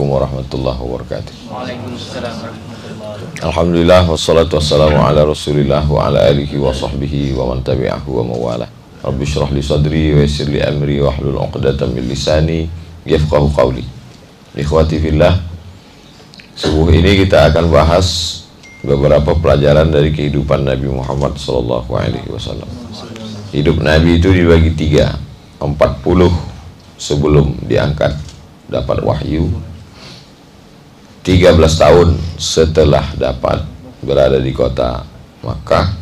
Assalamualaikum warahmatullahi wabarakatuh. Alhamdulillah wassalatu wassalamu ala Rasulillah wa ala alihi wa sahbihi wa man tabi'ahu wa mawala. Rabbi syrah li sadri wa yassir li amri wa hlul 'uqdatam min lisani yafqahu qawli. Ikhwati fillah, subuh ini kita akan bahas beberapa pelajaran dari kehidupan Nabi Muhammad sallallahu alaihi wasallam. Hidup Nabi itu dibagi tiga, empat puluh sebelum diangkat dapat wahyu 13 tahun setelah dapat berada di kota Makkah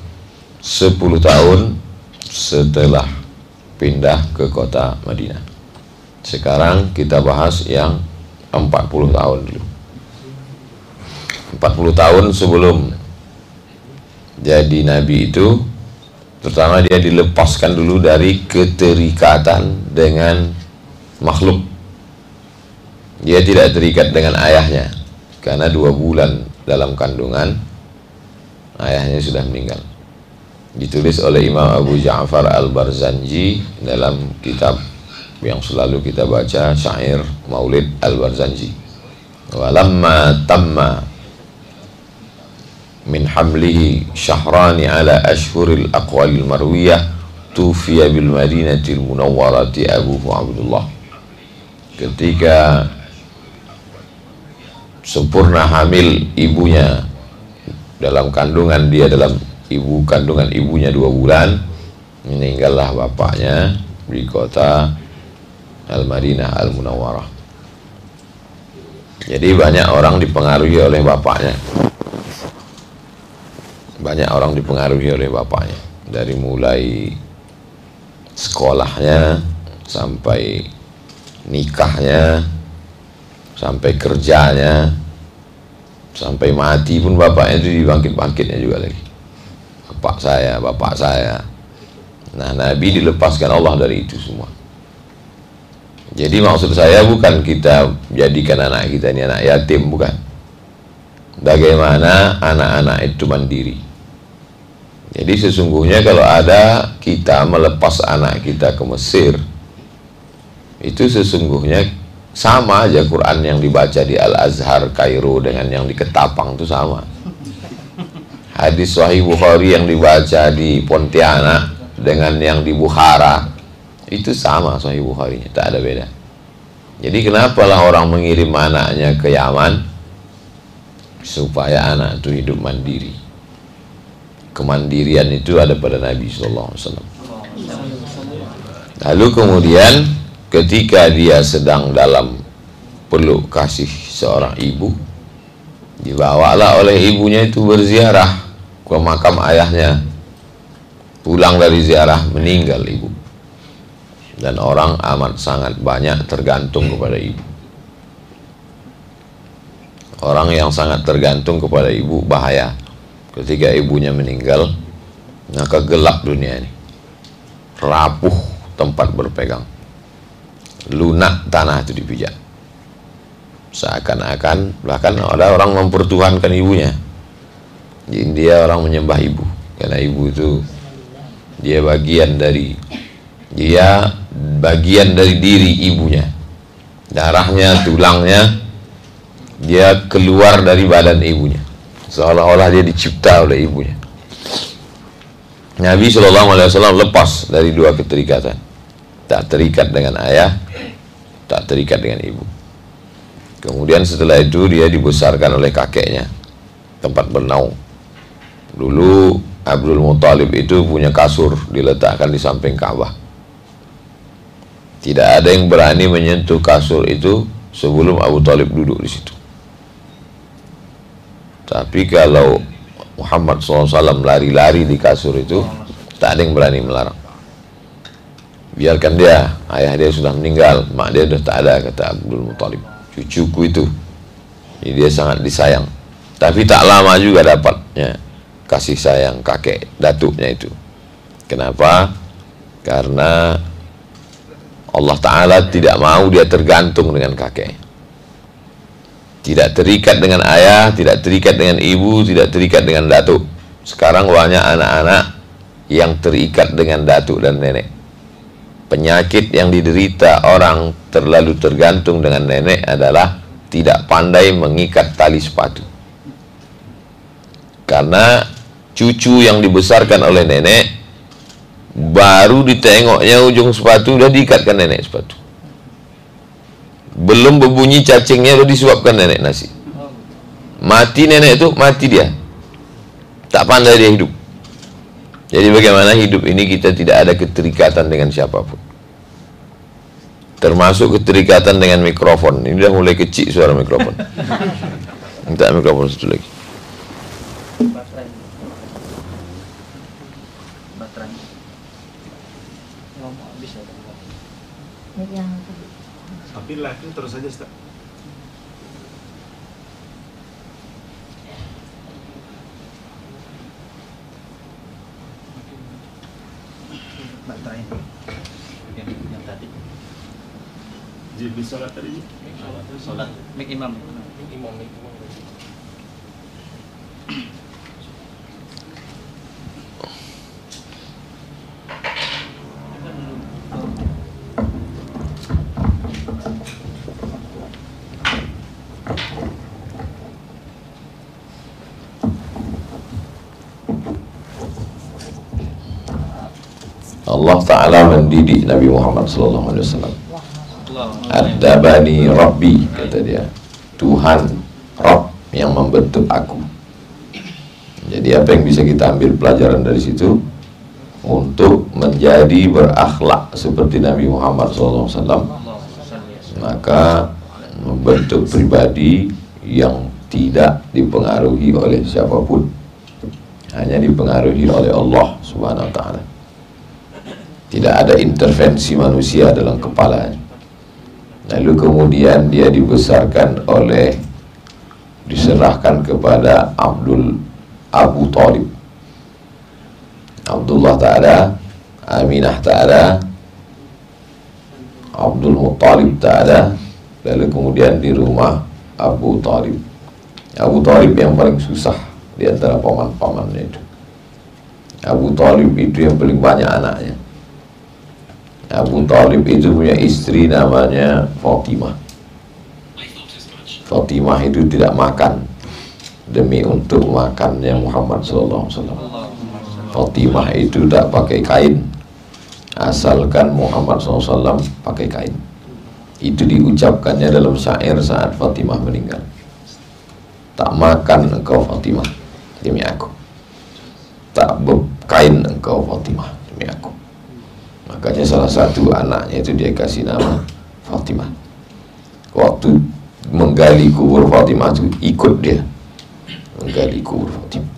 10 tahun setelah pindah ke kota Madinah. Sekarang kita bahas yang 40 tahun dulu. 40 tahun sebelum jadi nabi itu terutama dia dilepaskan dulu dari keterikatan dengan makhluk. Dia tidak terikat dengan ayahnya karena dua bulan dalam kandungan ayahnya sudah meninggal. Ditulis oleh Imam Abu Ja'far Al-Barzanji dalam kitab yang selalu kita baca syair Maulid Al-Barzanji. Walamma tamma min hamlihi syahrani ala ashhuril aqwalil marwiyah tufiya bil madinatil munawwarati Abu Abdullah ketika sempurna hamil ibunya. Dalam kandungan dia dalam ibu kandungan ibunya dua bulan meninggallah bapaknya di kota Al-Madinah Al-Munawwarah. Jadi banyak orang dipengaruhi oleh bapaknya. Banyak orang dipengaruhi oleh bapaknya. Dari mulai sekolahnya sampai nikahnya sampai kerjanya sampai mati pun bapaknya itu dibangkit-bangkitnya juga lagi. Bapak saya, bapak saya. Nah Nabi dilepaskan Allah dari itu semua. Jadi maksud saya bukan kita jadikan anak kita ini anak yatim, bukan. Bagaimana anak-anak itu mandiri. Jadi sesungguhnya kalau ada kita melepas anak kita ke Mesir itu sesungguhnya sama aja Quran yang dibaca di Al-Azhar Kairo dengan yang di Ketapang itu sama. Hadis Sahih Bukhari yang dibaca di Pontianak dengan yang di Bukhara itu sama Sahih Bukhari tak ada beda. Jadi kenapa lah orang mengirim anaknya ke Yaman supaya anak itu hidup mandiri. Kemandirian itu ada pada Nabi Sallallahu Alaihi Wasallam. Lalu kemudian ketika dia sedang dalam peluk kasih seorang ibu dibawalah oleh ibunya itu berziarah ke makam ayahnya. Pulang dari ziarah meninggal ibu. Dan orang amat sangat banyak tergantung kepada ibu. Orang yang sangat tergantung kepada ibu bahaya. Ketika ibunya meninggal maka gelap dunia ini. Rapuh tempat berpegang lunak tanah itu dipijak. Seakan-akan bahkan ada orang mempertuhankan ibunya. Jadi dia orang menyembah ibu karena ibu itu dia bagian dari dia bagian dari diri ibunya. Darahnya tulangnya dia keluar dari badan ibunya. Seolah-olah dia dicipta oleh ibunya. Nabi Shallallahu Alaihi Wasallam lepas dari dua keterikatan tak terikat dengan ayah tak terikat dengan ibu. Kemudian setelah itu dia dibesarkan oleh kakeknya tempat bernaung. Dulu Abdul Muthalib itu punya kasur diletakkan di samping Ka'bah tidak ada yang berani menyentuh kasur itu sebelum Abu Talib duduk di situ. Tapi kalau Muhammad SAW lari-lari di kasur itu tak ada yang berani melarang biarkan dia ayah dia sudah meninggal mak dia sudah tak ada kata Abdul Muthalib cucuku itu. Jadi dia sangat disayang. Tapi tak lama juga dapatnya kasih sayang kakek datuknya itu. Kenapa? Karena Allah Ta'ala tidak mau dia tergantung dengan kakek. Tidak terikat dengan ayah tidak terikat dengan ibu tidak terikat dengan datuk. Sekarang banyak anak-anak yang terikat dengan datuk dan nenek penyakit yang diderita orang terlalu tergantung dengan nenek adalah tidak pandai mengikat tali sepatu. Karena cucu yang dibesarkan oleh nenek baru ditengoknya ujung sepatu udah diikatkan nenek sepatu. Belum berbunyi cacingnya udah disuapkan nenek nasi. Mati nenek itu mati dia. Tak pandai dia hidup. Jadi bagaimana hidup ini kita tidak ada keterikatan dengan siapa pun. Termasuk keterikatan dengan mikrofon. Ini udah mulai kecil suara mikrofon. Minta mikrofon satu lagi. Tapi live terus saja Ustaz. Baterai yang, yang tadi. Jadi sholat tadi sholat. Mik imam. Mik imam mik imam Allah Mendidik Nabi Muhammad Sallallahu Alaihi Wasallam. Adabani Rabbi kata dia. Tuhan Rabb yang membentuk aku. Jadi apa yang bisa kita ambil pelajaran dari situ? Untuk menjadi berakhlak seperti Nabi Muhammad SAW maka membentuk pribadi yang tidak dipengaruhi oleh siapa pun. Hanya dipengaruhi oleh Allah Subhanahu wa taala tidak ada intervensi manusia dalam kepala lalu kemudian dia dibesarkan oleh diserahkan kepada Abdul Abu Talib. Abdullah tak ada Aminah tak ada Abdul Muttalib tak ada lalu kemudian di rumah Abu Talib. Abu Talib yang paling susah di antara paman-pamannya itu. Abu Talib itu yang paling banyak anaknya Abu Talib itu punya istri namanya Fatimah. Fatimah itu tidak makan demi untuk makannya Muhammad SAW Fatimah itu tidak pakai kain asalkan Muhammad SAW pakai kain. Itu diucapkannya dalam syair saat Fatimah meninggal. Tak makan engkau Fatimah demi aku. Tak berkain engkau Fatimah demi aku Makanya salah satu anaknya itu dia kasih nama Fatimah. Waktu menggali kubur Fatimah itu ikut dia menggali kubur Fatimah.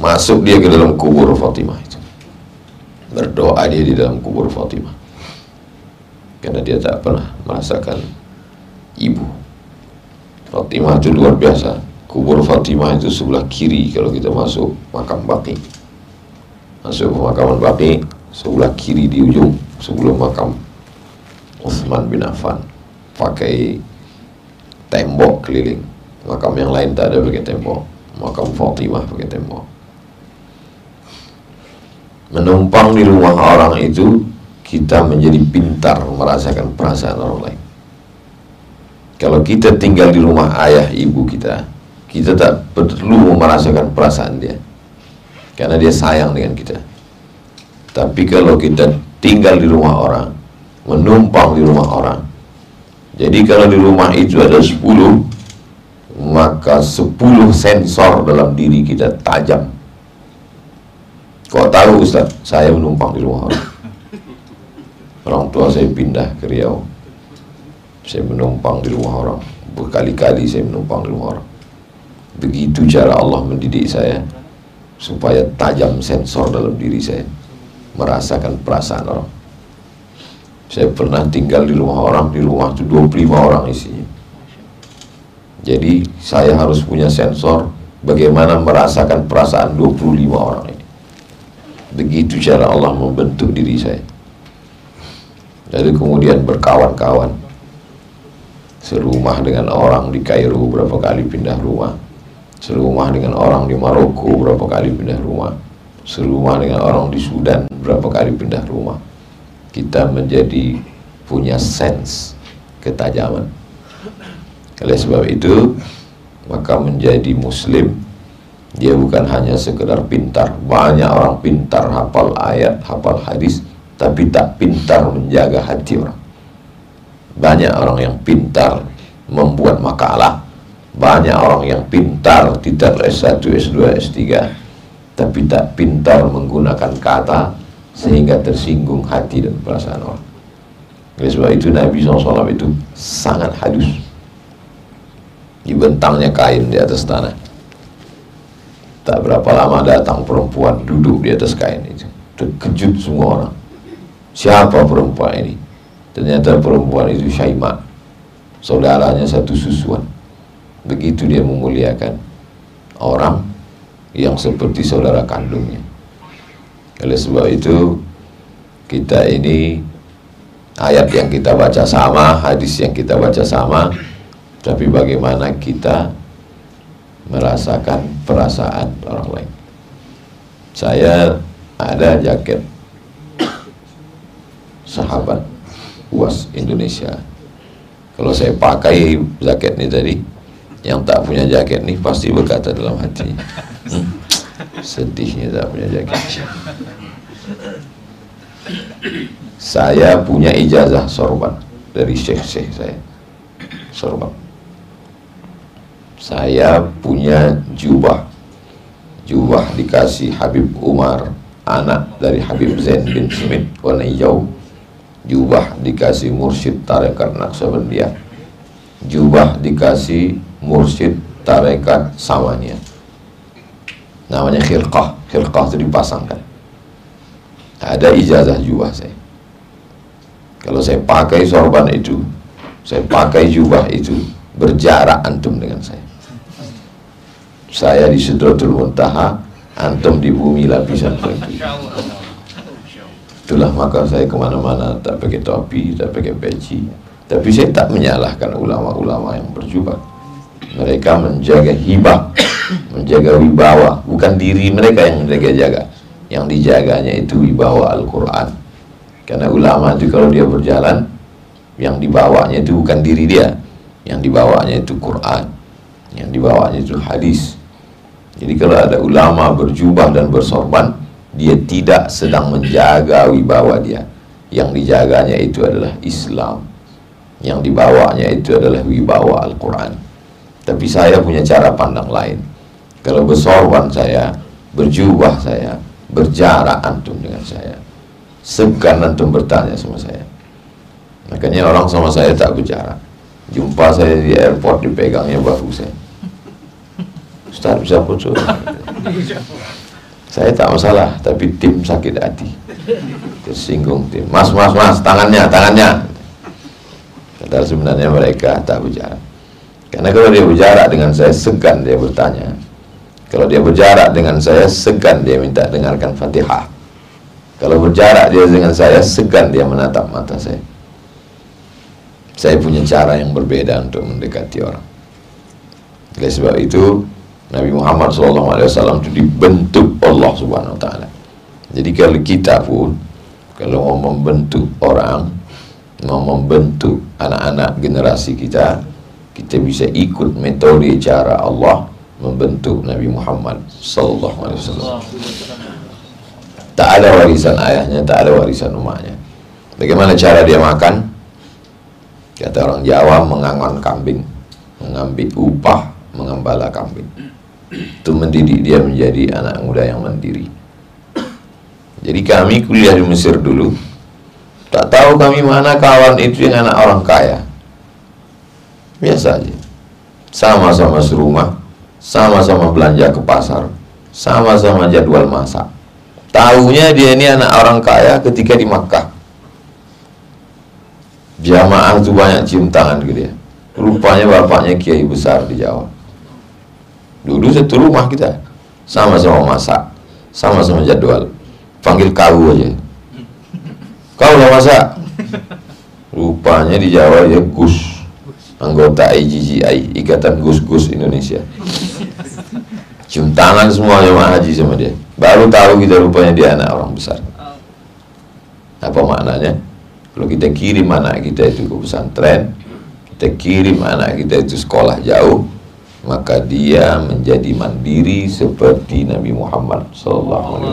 Masuk dia ke dalam kubur Fatimah itu. Berdoa dia di dalam kubur Fatimah. Karena dia tak pernah merasakan ibu. Fatimah itu luar biasa. Kubur Fatimah itu sebelah kiri kalau kita masuk makam Baqi. Masuk pemakaman Baqi, sebelah kiri di ujung sebelum makam Uthman bin Affan pakai tembok keliling. Makam yang lain tak ada pakai tembok. Makam Fatimah pakai tembok. Menumpang di rumah orang itu kita menjadi pintar merasakan perasaan orang lain. Kalau kita tinggal di rumah ayah ibu kita kita tak perlu merasakan perasaan dia. Karena dia sayang dengan kita tapi kalau kita tinggal di rumah orang, menumpang di rumah orang, jadi kalau di rumah itu ada 10, maka 10 sensor dalam diri kita tajam. Kau tahu Ustaz, saya menumpang di rumah orang. Orang tua saya pindah ke Riau. Saya menumpang di rumah orang. Berkali-kali saya menumpang di rumah orang. Begitu cara Allah mendidik saya supaya tajam sensor dalam diri saya merasakan perasaan orang. Saya pernah tinggal di rumah orang, di rumah itu 25 orang isinya. Jadi saya harus punya sensor bagaimana merasakan perasaan 25 orang ini. Begitu cara Allah membentuk diri saya. Jadi kemudian berkawan-kawan. Serumah dengan orang di Kairo berapa kali pindah rumah. Serumah dengan orang di Maroko berapa kali pindah rumah serumah dengan orang di Sudan. Berapa kali pindah rumah. Kita menjadi punya sense ketajaman. Oleh sebab itu maka menjadi muslim dia bukan hanya sekedar pintar. Banyak orang pintar hafal ayat hafal hadis tapi tak pintar menjaga hati orang. Banyak orang yang pintar membuat makalah. Banyak orang yang pintar tidak S1, S2, S3 tapi tak pintar menggunakan kata sehingga tersinggung hati dan perasaan orang. Oleh sebab itu Nabi SAW itu sangat halus dibentangnya kain di atas tanah. Tak berapa lama datang perempuan duduk di atas kain itu. Terkejut semua orang. Siapa perempuan ini? Ternyata perempuan itu Syaimah. Saudaranya satu susuan. Begitu dia memuliakan orang yang seperti saudara kandungnya. Oleh sebab itu kita ini ayat yang kita baca sama hadis yang kita baca sama tapi bagaimana kita merasakan perasaan orang lain. Saya ada jaket sahabat UAS Indonesia. Kalau saya pakai jaket ini tadi yang tak punya jaket ini pasti berkata dalam hati hmm, sedihnya tak punya jaket saya punya ijazah sorban dari syekh-syekh saya. Sorban. Saya punya jubah. Jubah dikasih Habib Umar anak dari Habib Zain bin Smith warna hijau. Jubah dikasih mursyid tarekat Naksabandiyah jubah dikasih mursyid tarekat Samania namanya khirqah khirqah itu dipasangkan. Ada ijazah jubah saya. Kalau saya pakai sorban itu saya pakai jubah itu berjarak antum dengan saya. Saya di Sidratul Muntaha antum di bumi lapisan kedua Itulah maka saya ke mana-mana tak pakai topi, tak pakai peci. Tapi saya tak menyalahkan ulama-ulama yang berjubah. Mereka menjaga hibah, menjaga wibawa. Bukan diri mereka yang mereka jaga. Yang dijaganya itu wibawa Al-Quran. Karena ulama itu kalau dia berjalan, yang dibawanya itu bukan diri dia. Yang dibawanya itu Quran. Yang dibawanya itu hadis. Jadi kalau ada ulama berjubah dan bersorban, dia tidak sedang menjaga wibawa dia yang dijaganya itu adalah Islam yang dibawanya itu adalah wibawa Al-Quran tapi saya punya cara pandang lain kalau bersorban saya berjubah saya berjarak antum dengan saya segan antum bertanya sama saya. Makanya orang sama saya tak berjarak jumpa saya di airport dipegangnya bahu saya. Ustaz bisa putus? Saya tak masalah tapi tim sakit hati. Tersinggung tim. Mas mas mas tangannya tangannya. Padahal sebenarnya mereka tak bicara. Karena kalau dia bicara dengan saya segan dia bertanya kalau dia berjarak dengan saya segan dia minta dengarkan fatihah. Kalau berjarak dia dengan saya segan dia menatap mata saya. Saya punya cara yang berbeda untuk mendekati orang. Oleh sebab itu Nabi Muhammad SAW itu dibentuk Allah Subhanahu Wa Taala. Jadi kalau kita pun kalau mau membentuk orang, mau membentuk anak-anak generasi kita, kita bisa ikut metode cara Allah membentuk Nabi Muhammad Sallallahu Alaihi Wasallam. Tak ada warisan ayahnya, tak ada warisan umatnya. Bagaimana cara dia makan? Kata orang Jawa mengangon kambing, mengambil upah mengembala kambing itu mendidik dia menjadi anak muda yang mandiri jadi kami kuliah di Mesir dulu tak tahu kami mana kawan itu yang anak orang kaya biasa aja sama-sama serumah sama-sama belanja ke pasar. Sama-sama jadwal masak. Tahunya dia ini anak orang kaya ketika di Makkah. Jamaah itu banyak cium tangan ke dia. Rupanya bapaknya kiai besar di Jawa. Dulu satu rumah kita. Sama-sama masak. Sama-sama jadwal. Panggil kau aja. Kau lah masak? Rupanya di Jawa ya Gus Anggota IGGI Ikatan Gus-Gus Indonesia. Cium tangan semua jemaah haji sama dia. Baru tahu kita rupanya dia anak orang besar. Apa maknanya? Kalau kita kirim anak kita itu ke pesantren kita kirim anak kita itu sekolah jauh maka dia menjadi mandiri seperti Nabi Muhammad SAW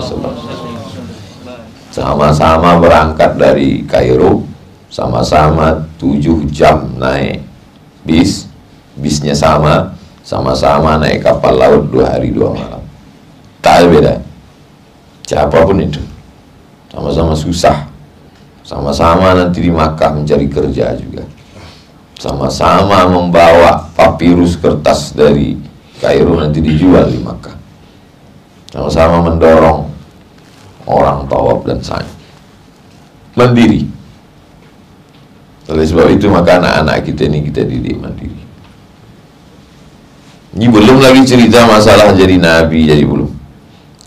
sama-sama berangkat dari Kairo sama-sama tujuh jam naik bis bisnya sama sama-sama naik kapal laut dua hari dua malam. Tak ada beda. Siapa pun itu. Sama-sama susah. Sama-sama nanti di Makkah mencari kerja juga. Sama-sama membawa papirus kertas dari Kairo nanti dijual di Makkah. Sama-sama mendorong orang tawaf dan sa'i. Mandiri oleh sebab itu maka anak-anak kita ini kita didik mandiri. Ini belum lagi cerita masalah jadi nabi jadi belum.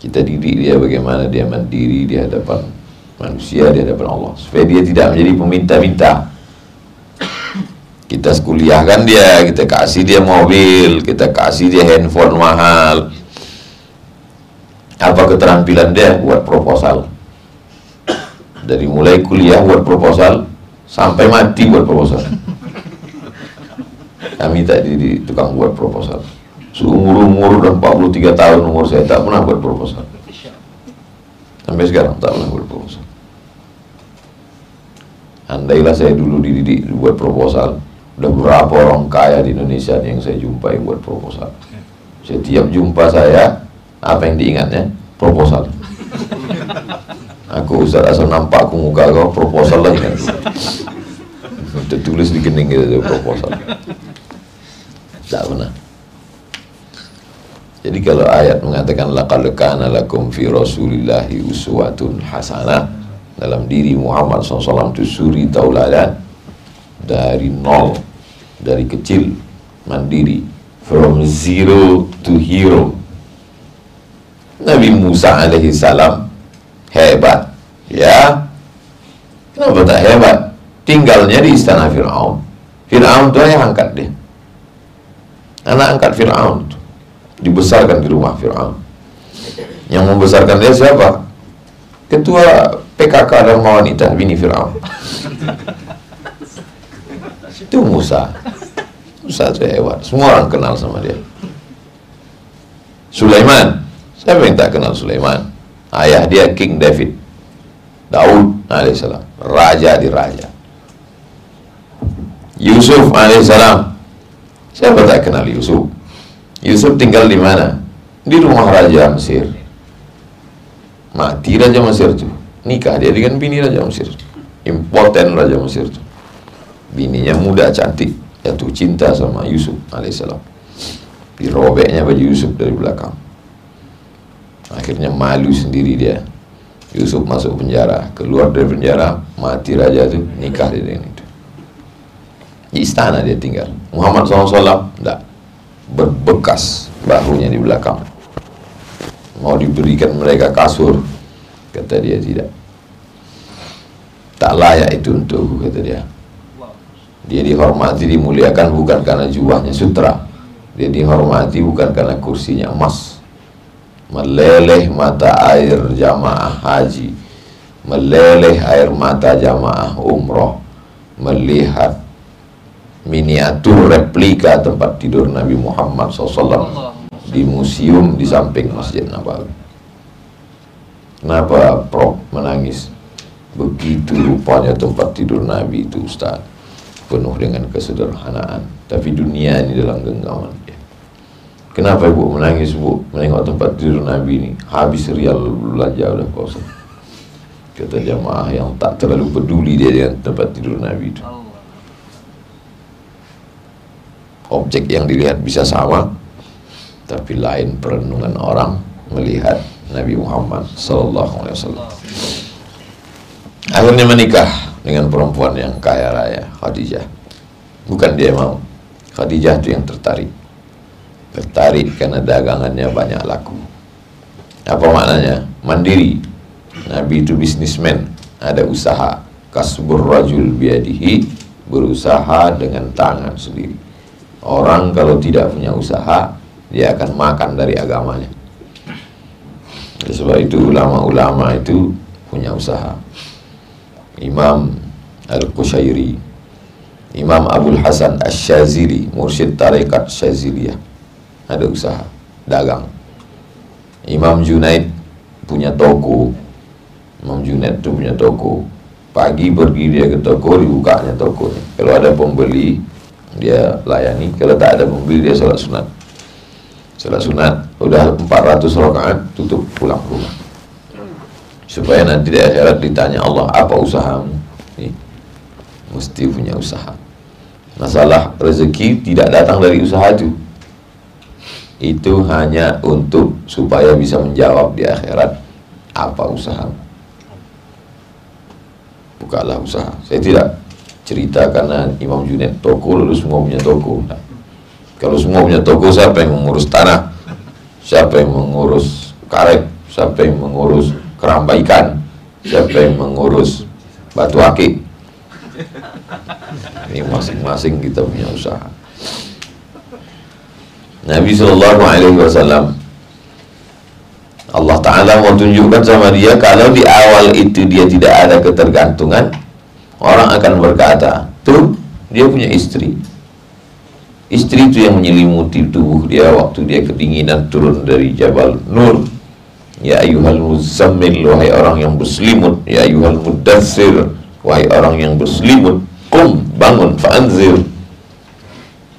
Kita didik dia bagaimana dia mandiri di hadapan manusia di hadapan Allah. Supaya dia tidak menjadi peminta-minta. Kita kuliahkan dia kita kasih dia mobil kita kasih dia handphone mahal. Apa keterampilan dia? Buat proposal. Dari mulai kuliah buat proposal sampai mati buat proposal kami tadi di tukang buat proposal seumur-umur dan 43 tahun umur saya tak pernah buat proposal sampai sekarang tak pernah buat proposal andailah saya dulu dididik buat proposal Udah berapa orang kaya di Indonesia yang saya jumpai buat proposal. Setiap jumpa saya, apa yang diingatnya? Proposal. Aku Ustaz asal nampak aku muka kau proposal lagi kan. Tertulis di kening gitu proposal. Tak pernah. Jadi kalau ayat mengatakan laqad kana lakum fi rasulillahi uswatun hasanah dalam diri Muhammad SAW itu suri tauladan dari nol dari kecil mandiri from zero to hero Nabi Musa alaihi salam hebat ya. Kenapa tak hebat? Tinggalnya di istana Fir'aun. Fir'aun itu yang angkat dia. Anak angkat Fir'aun dibesarkan di rumah Fir'aun. Yang membesarkan dia siapa? ketua PKK dan wanita bini Fir'aun. Itu Musa. Musa itu hebat. Semua orang kenal sama dia. Sulaiman. Siapa yang tak kenal Sulaiman? Ayah dia King David Daud alaihissalam raja di raja. Yusuf alaihissalam siapa tak kenal Yusuf? Yusuf tinggal di mana? Di rumah raja Mesir. Mati raja Mesir tuh nikah dia dengan bini raja Mesir impoten raja Mesir tuh bininya muda cantik. Jatuh cinta sama Yusuf alaihissalam dirobeknya baju Yusuf dari belakang. Akhirnya malu sendiri dia Yusuf masuk penjara keluar dari penjara mati raja itu nikah dengan itu. Di istana dia tinggal. Muhammad SAW tidak berbekas bahunya di belakang. Mau diberikan mereka kasur kata dia tidak. Tak layak itu untuk kata dia. Dia dihormati, dimuliakan bukan karena jubahnya sutra. Dia dihormati bukan karena kursinya emas. Meleleh mata air jamaah haji. Meleleh air mata jamaah umroh. Melihat miniatur replika tempat tidur Nabi Muhammad SAW di museum di samping Masjid Nabawi. Kenapa Prof menangis? Begitu rupanya tempat tidur Nabi itu Ustaz penuh dengan kesederhanaan tapi dunia ini dalam genggaman kenapa ibu menangis bu menengok tempat tidur Nabi ini? Habis rial belanja udah kosong. Kata jamaah yang tak terlalu peduli dia dengan tempat tidur Nabi itu. Objek yang dilihat bisa sama tapi lain perenungan orang melihat Nabi Muhammad Sallallahu Alaihi Wasallam. Akhirnya menikah dengan perempuan yang kaya raya Khadijah. Bukan dia mau. Khadijah itu yang tertarik tertarik karena dagangannya banyak laku. Apa maknanya? Mandiri. Nabi itu bisnismen. Ada usaha. Kasbur rajul biadihi berusaha dengan tangan sendiri. Orang kalau tidak punya usaha dia akan makan dari agamanya. Sebab itu ulama-ulama itu punya usaha. Imam Al-Qushairi Imam Abdul Hasan Ash-Shazili Mursyid Tarekat Shaziliyah Ada usaha Dagang. Imam Junaid Punya toko. Imam Junaid tu punya toko. Pagi pergi dia ke toko Dibukanya toko ni. Kalau ada pembeli Dia layani. Kalau tak ada pembeli Dia salat sunat. Salat sunat Udah 400 rakaat Tutup pulang rumah. Supaya nanti di akhirat ditanya Allah Apa usahamu? Ni Mesti punya usaha. Masalah rezeki tidak datang dari usaha itu Itu hanya untuk Supaya bisa menjawab di akhirat Apa usahamu bukalah usaha. Saya tidak cerita karena Imam Junaid toko lalu semua punya toko. Nah, kalau semua punya toko siapa yang mengurus tanah? Siapa yang mengurus karet? Siapa yang mengurus keramba ikan? Siapa yang mengurus batu akik? Ini masing-masing kita punya usaha. Nabi Shallallahu Alaihi Wasallam Allah Ta'ala mau tunjukkan sama dia kalau di awal itu dia tidak ada ketergantungan orang akan berkata tuh dia punya istri. Istri itu yang menyelimuti tubuh dia waktu dia kedinginan turun dari Jabal Nur. Ya ayuhal muzammil wahai orang yang berselimut. Ya ayuhal mudassir wahai orang yang berselimut. Kum bangun fa'anzir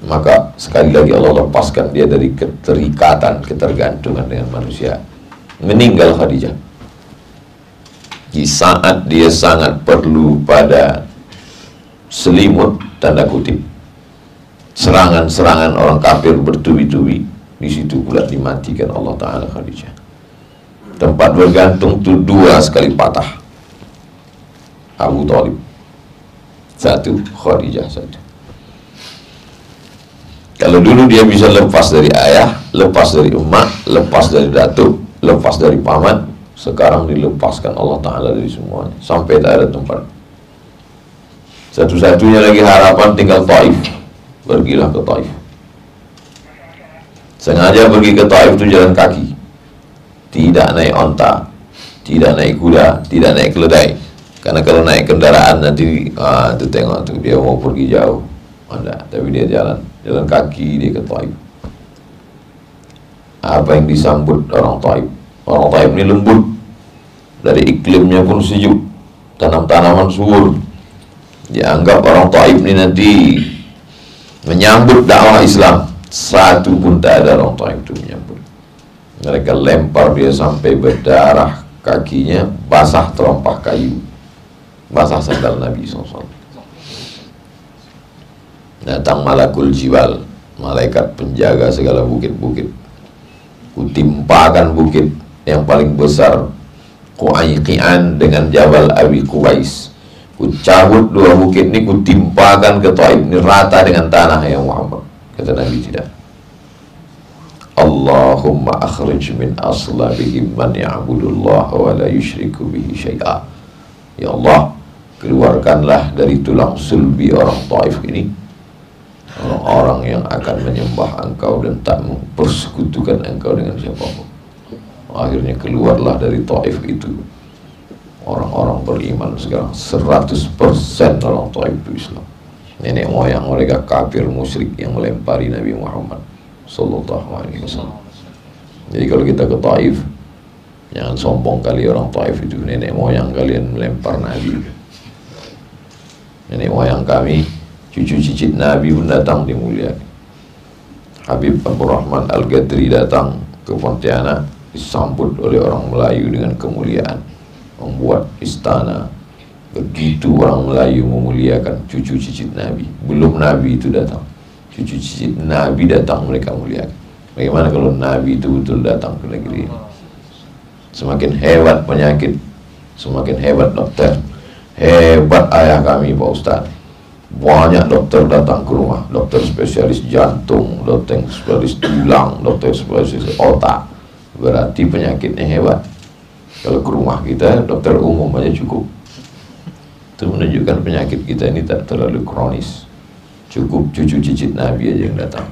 maka sekali lagi Allah lepaskan dia dari keterikatan ketergantungan dengan manusia. Meninggal Khadijah. Di saat dia sangat perlu pada selimut tanda kutip. Serangan-serangan orang kafir bertubi-tubi di situ pula dimatikan Allah Taala Khadijah. Tempat bergantung itu dua sekali patah. Abu Talib. Satu Khadijah satu kalau dulu dia bisa lepas dari ayah, lepas dari emak, lepas dari datuk, lepas dari paman sekarang dilepaskan Allah Ta'ala dari semuanya sampai tak ada tempat. Satu-satunya lagi harapan tinggal Taif. Pergilah ke Taif. Sengaja pergi ke Taif itu jalan kaki. Tidak naik onta tidak naik kuda tidak naik keledai. Karena kalau naik kendaraan nanti ah, itu tengok tuh dia mau pergi jauh. Ada tapi dia jalan jalan kaki dia ke Taif apa yang disambut orang Taif orang Taif ini lembut. Dari iklimnya pun sejuk. Tanam-tanaman subur. Dianggap orang Taif ini nanti menyambut dakwah Islam. Satu pun tak ada orang Taif itu menyambut. Mereka lempar dia sampai berdarah kakinya basah terompah kayu. Basah sandal Nabi SAW datang malakul jiwal malaikat penjaga segala bukit-bukit. Kutimpakan bukit yang paling besar Kuaiqian dengan Jabal Abi Kuwais ku cabut dua bukit ini ku timpakan ke Taif ini rata dengan tanah yang Muhammad kata Nabi tidak. Allahumma akhrij min aslabihim man ya'budullah wa la yushriku bihi syai'a. Ya Allah keluarkanlah dari tulang sulbi orang Taif ini orang-orang yang akan menyembah engkau dan tak mempersekutukan engkau dengan siapa pun. Akhirnya keluarlah dari Taif itu. Orang-orang beriman sekarang 100% orang Taif itu Islam. Nenek moyang mereka kafir musyrik yang melempari Nabi Muhammad Sallallahu Alaihi Wasallam. Jadi kalau kita ke Taif jangan sombong kali orang Taif itu. Nenek moyang kalian melempar Nabi. Nenek moyang kami cucu cicit Nabi pun datang dimuliakan Habib Rahman Al-Gadri datang ke Pontianak disambut oleh orang Melayu dengan kemuliaan. Membuat istana. Begitu orang Melayu memuliakan cucu cicit Nabi. Belum Nabi itu datang. Cucu cicit Nabi datang mereka muliakan. Bagaimana kalau Nabi itu betul datang ke negeri ini? Semakin hebat penyakit semakin hebat dokter. Hebat ayah kami Pak Ustaz banyak dokter datang ke rumah. Dokter spesialis jantung dokter spesialis tulang dokter spesialis otak. Berarti penyakitnya hebat. Kalau ke rumah kita dokter umum aja cukup. Itu menunjukkan penyakit kita ini tak terlalu kronis. Cukup cucu cicit Nabi aja yang datang.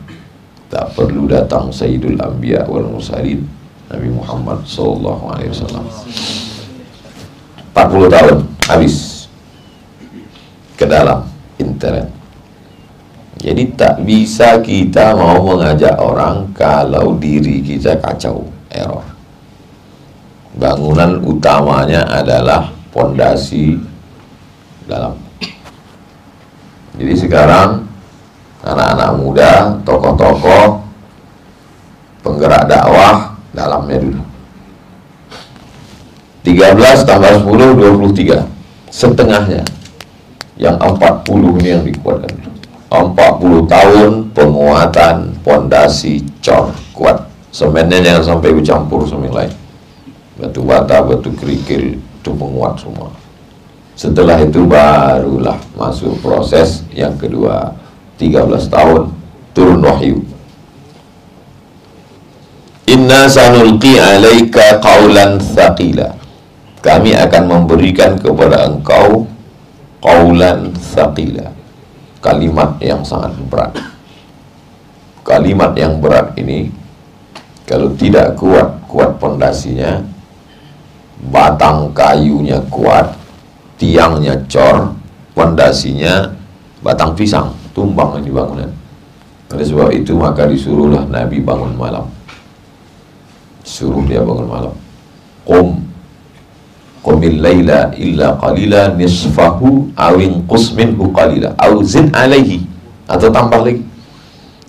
Tak perlu datang Sayyidul Anbiya wal Mursalin Nabi Muhammad sallallahu alaihi wasallam. 40 tahun habis. Ke dalam internet Jadi tak bisa kita mau mengajak orang kalau diri kita kacau, error. Bangunan utamanya adalah pondasi dalam. Jadi sekarang anak-anak muda, tokoh-tokoh, penggerak dakwah dalamnya dulu. 13 tambah 10 23 setengahnya yang 40 ini yang dikuatkan. 40 tahun penguatan pondasi cor kuat. Semennya jangan sampai bercampur semen lain. Batu bata batu kerikil itu menguat semua. Setelah itu barulah masuk proses yang kedua. 13 tahun turun wahyu. Inna sanulqi alaika qawlan thaqila. Kami akan memberikan kepada engkau qaulan thaqila. Kalimat yang sangat berat. Kalimat yang berat ini kalau tidak kuat kuat pondasinya batang kayunya kuat tiangnya cor pondasinya batang pisang tumbang di bangunan. Oleh sebab itu maka disuruhlah Nabi bangun malam. Suruh dia bangun malam. Qum Qumil laila illa qalila nisfahu awin qusminhu qalila aw zid alaihi atau tambah lagi.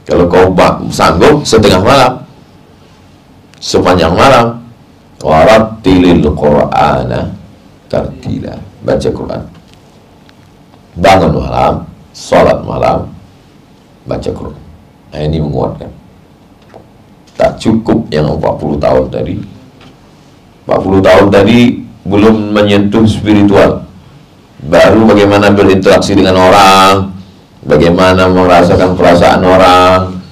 Kalau kau sanggup setengah malam. Sepanjang malam. Warattilil qur'ana tartila. Baca Quran. Bangun malam salat malam baca Quran. Nah ini menguatkan. Tak cukup yang 40 tahun tadi. 40 tahun tadi belum menyentuh spiritual. Baru bagaimana berinteraksi dengan orang bagaimana merasakan perasaan orang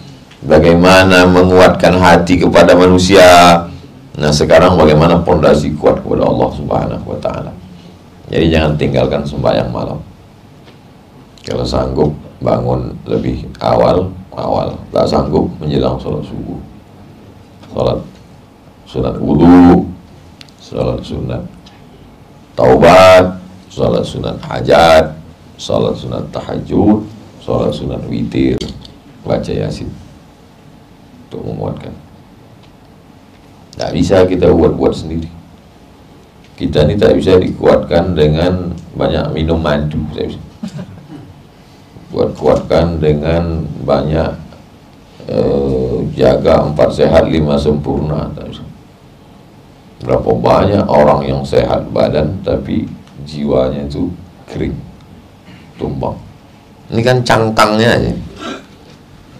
bagaimana menguatkan hati kepada manusia. Nah sekarang bagaimana pondasi kuat kepada Allah subhanahu wa ta'ala? Jadi jangan tinggalkan sembahyang malam. Kalau sanggup bangun lebih awal awal. Tak sanggup menjelang sholat subuh. Sholat sunat wudhu sholat sunat taubat, sholat sunat hajat, sholat sunat tahajud, sholat sunat witir, baca yasin untuk menguatkan. Tidak bisa kita buat-buat sendiri. Kita ini tak bisa dikuatkan dengan banyak minum madu. Buat kuatkan dengan banyak eh, jaga empat sehat lima sempurna. Tak bisa. Berapa banyak orang yang sehat badan tapi jiwanya itu kering, tumbang. Ini kan cangkangnya aja.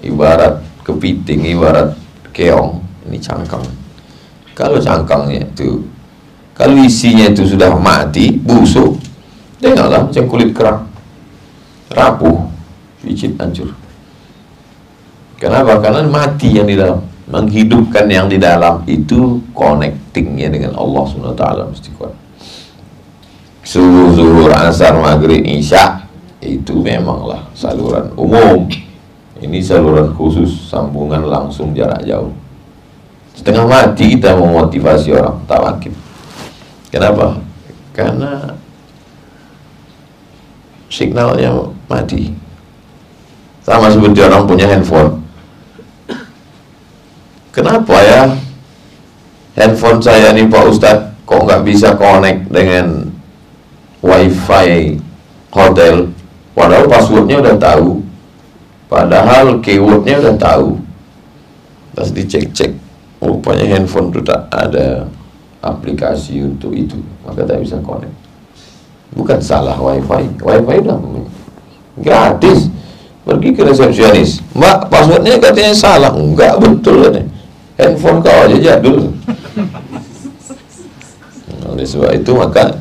Ibarat kepiting, ibarat keong, ini cangkang. Kalau cangkangnya itu, kalau isinya itu sudah mati, busuk, tengoklah macam kulit kerang, rapuh, picit hancur. Kenapa? Karena mati yang di dalam menghidupkan yang di dalam itu connectingnya dengan Allah SWT mesti kuat. Subuh, zuhur, asar, maghrib, isya itu memanglah saluran umum. Ini saluran khusus sambungan langsung jarak jauh. Setengah mati kita memotivasi orang tak makin kenapa? karena signalnya mati. Sama seperti orang punya handphone Kenapa ya? Handphone saya nih Pak Ustadz kok nggak bisa connect dengan wifi hotel? Padahal passwordnya udah tahu. Padahal keywordnya udah tahu. Pas dicek-cek rupanya handphone itu tak ada aplikasi untuk itu. Maka tak bisa connect. Bukan salah wifi. Wifi udah gratis. Pergi ke resepsionis. Mbak passwordnya katanya salah. Enggak betul nih handphone kau aja jadul oleh sebab itu maka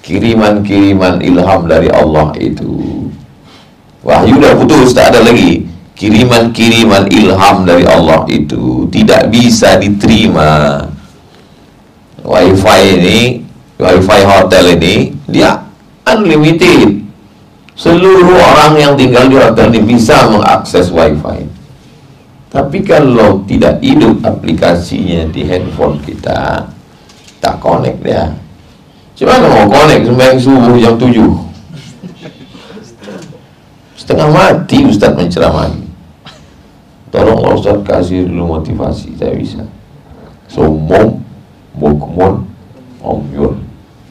kiriman-kiriman ilham dari Allah itu wahyu dah putus tak ada lagi. Kiriman-kiriman ilham dari Allah itu tidak bisa diterima. Wifi ini wifi hotel ini dia unlimited. Seluruh orang yang tinggal di hotel ini bisa mengakses wifi tapi kalau tidak hidup aplikasinya di handphone kita, tak connect dia. Cuma mau connect sembahyang subuh jam 7. setengah mati Ustaz menceramai tolonglah Ustaz kasih dulu motivasi saya bisa. Somom bukmun omyun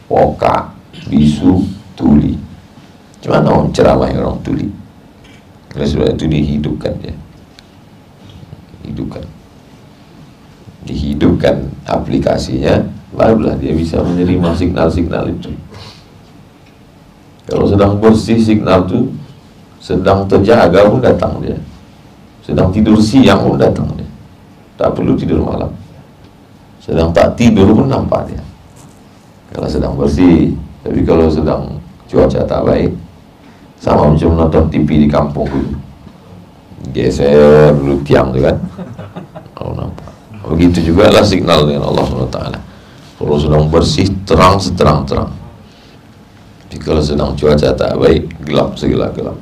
woka bisu tuli. Cuma orang ceramah orang tuli. Oleh sebab itu dihidupkan dia hidupkan. Dihidupkan aplikasinya barulah dia bisa menerima signal-signal itu. Kalau sedang bersih signal itu sedang terjaga pun datang dia. Sedang tidur siang pun datang dia. Tak perlu tidur malam. Sedang tak tidur pun nampak dia. Kalau sedang bersih tapi kalau sedang cuaca tak baik sama macam nonton TV di kampung dulu geser dulu tiang tu kan. Oh nampak. Begitu juga lah signal dengan Allah SWT kalau sedang bersih terang seterang-terang tapi kalau sedang cuaca tak baik gelap segelap-gelap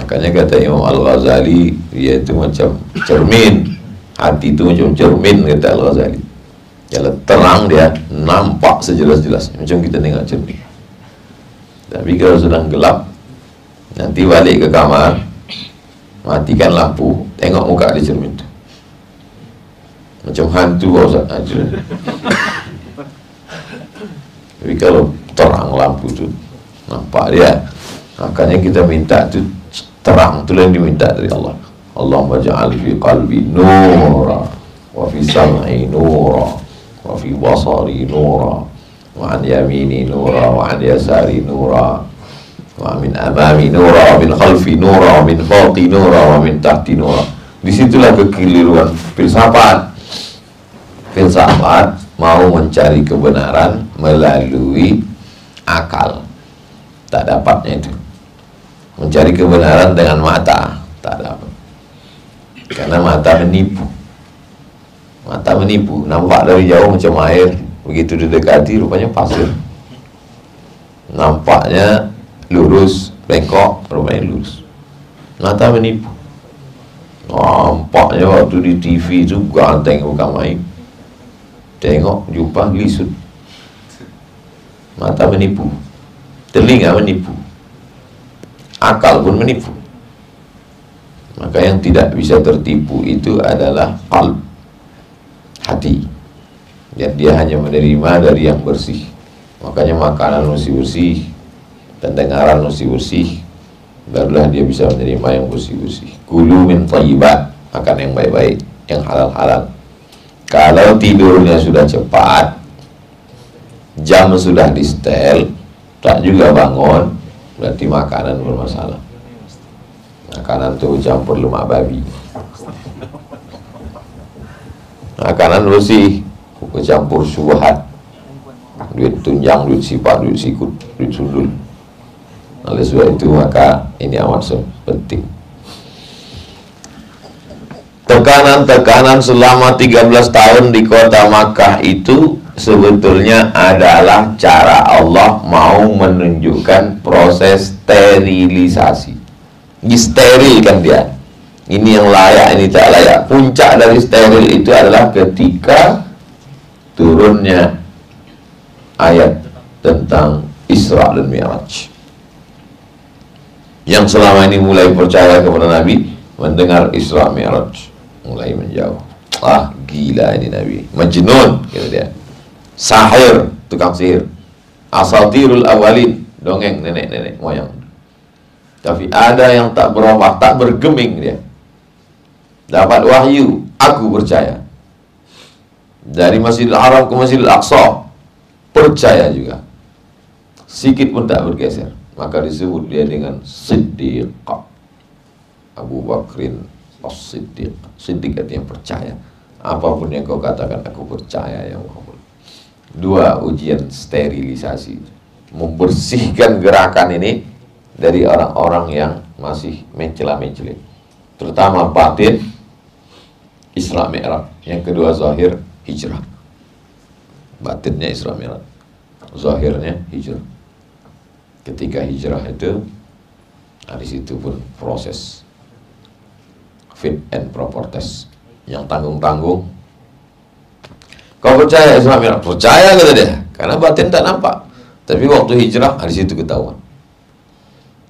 makanya kata Imam Al-Ghazali dia itu macam cermin. Hati itu macam cermin kata Al-Ghazali. Kalau terang dia nampak sejelas-jelas. Macam kita tengok cermin. Tapi kalau sedang gelap nanti balik ke kamar matikan lampu tengok muka di cermin. Tu macam hantu Ustaz. Aja tapi kalau terang lampu tu nampak dia. Makanya kita minta tu terang tu yang diminta dari Allah. Allahumma ja'al fi qalbi nura wa fi sam'i nura wa fi basari nura wa an yamini nura wa an yasari nura wa min amami nura wa min khalfi nura wa min fawqi nura wa min tahti nura. Di situlah kekeliruan. Filsafat filsafat mau mencari kebenaran melalui akal. Tak dapatnya itu. Mencari kebenaran dengan mata. Tak dapat. Karena mata menipu. Mata menipu. Nampak dari jauh macam air. Begitu didekati rupanya pasir. Nampaknya lurus bengkok rupanya lurus mata menipu nampaknya waktu di TV itu ganteng bukan main. Tengok jumpa lisut mata menipu telinga menipu akal pun menipu maka yang tidak bisa tertipu itu adalah qalb hati. Dan dia hanya menerima dari yang bersih. Makanya makanan mesti bersih pendengaran bersih barulah dia bisa menerima yang bersih-bersih. Kulu min thayyibat makan yang baik-baik yang halal-halal. Kalau tidurnya sudah cepat jam sudah di setel tak juga bangun berarti makanan bermasalah. Makanan tu campur lemak babi. Makanan bersih campur suhat duit tunjang, duit sifat, duit sikut, duit sundul oleh sebab itu maka ini amat penting. Tekanan-tekanan selama 13 tahun di kota Makkah itu sebetulnya adalah cara Allah mau menunjukkan proses sterilisasi. Disterilkan dia. Ini yang layak ini tak layak. Puncak dari steril itu adalah ketika turunnya ayat tentang Isra dan Mi'raj yang selama ini mulai percaya kepada Nabi mendengar Isra Mi'raj mulai menjauh ah gila ini Nabi majnun kata dia sahir tukang sihir asatirul awalin dongeng nenek-nenek moyang tapi ada yang tak berubah, tak bergeming dia. Dapat wahyu, aku percaya. Dari Masjidil Haram ke Masjidil Aqsa, percaya juga. Sikit pun tak bergeser. Maka disebut dia dengan Siddiq. Abu Bakrin As-Siddiq. Siddiq artinya percaya. Apa pun yang kau katakan, aku percaya ya Muhammad. Dua ujian sterilisasi. Membersihkan gerakan ini dari orang-orang yang masih mencela-mencela. Terutama batin Isra Mi'raj. Yang kedua zahir hijrah. Batinnya Isra Mi'raj. Zahirnya hijrah. Ketika hijrah itu nah di situ pun proses fit and proper test yang tanggung-tanggung kau percaya Isra Mi'raj? Percaya kata dia karena batin tak nampak tapi waktu hijrah di situ ketahuan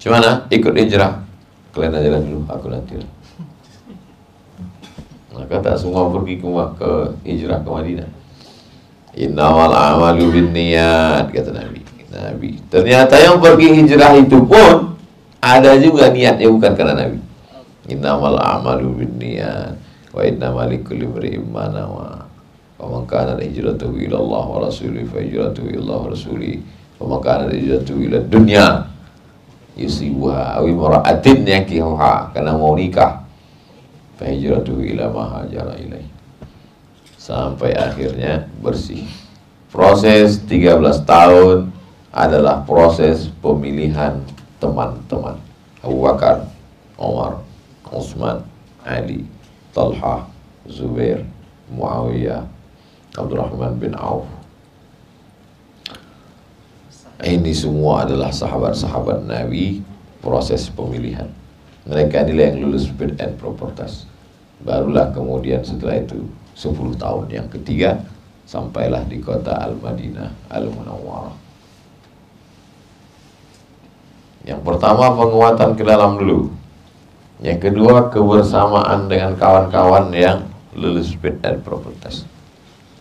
Gimana? Ikut hijrah. Kalian aja dulu, aku nanti. Maka tak semua pergi ke, ke hijrah ke Madinah. Innamal amalu bin niat kata Nabi. Nabi. Ternyata yang pergi hijrah itu pun ada juga niatnya bukan karena Nabi. Innamal amalu bin niat wa innamal likulli imrin ma nawa. Wa man kana hijratuhu ila Allah wa rasulih fa hijratuhu ila Allah wa rasulih. Wa man kana hijratuhu ila dunya yusibuha awi mara'atin yakihuha karena mau nikah fa hijratuhu ila ma hajara ilaih sampai akhirnya bersih proses 13 tahun adalah proses pemilihan teman-teman Abu Bakar, Omar, Utsman, Ali, Talha, Zubair, Muawiyah, Abdurrahman bin Auf ini semua adalah sahabat-sahabat Nabi proses pemilihan. Mereka inilah yang lulus fit and proper test. Barulah kemudian setelah itu 10 tahun yang ketiga sampailah di kota Al-Madinah Al-Munawwarah. Yang pertama penguatan ke dalam dulu. Yang kedua kebersamaan dengan kawan-kawan yang lulus fit and proper test.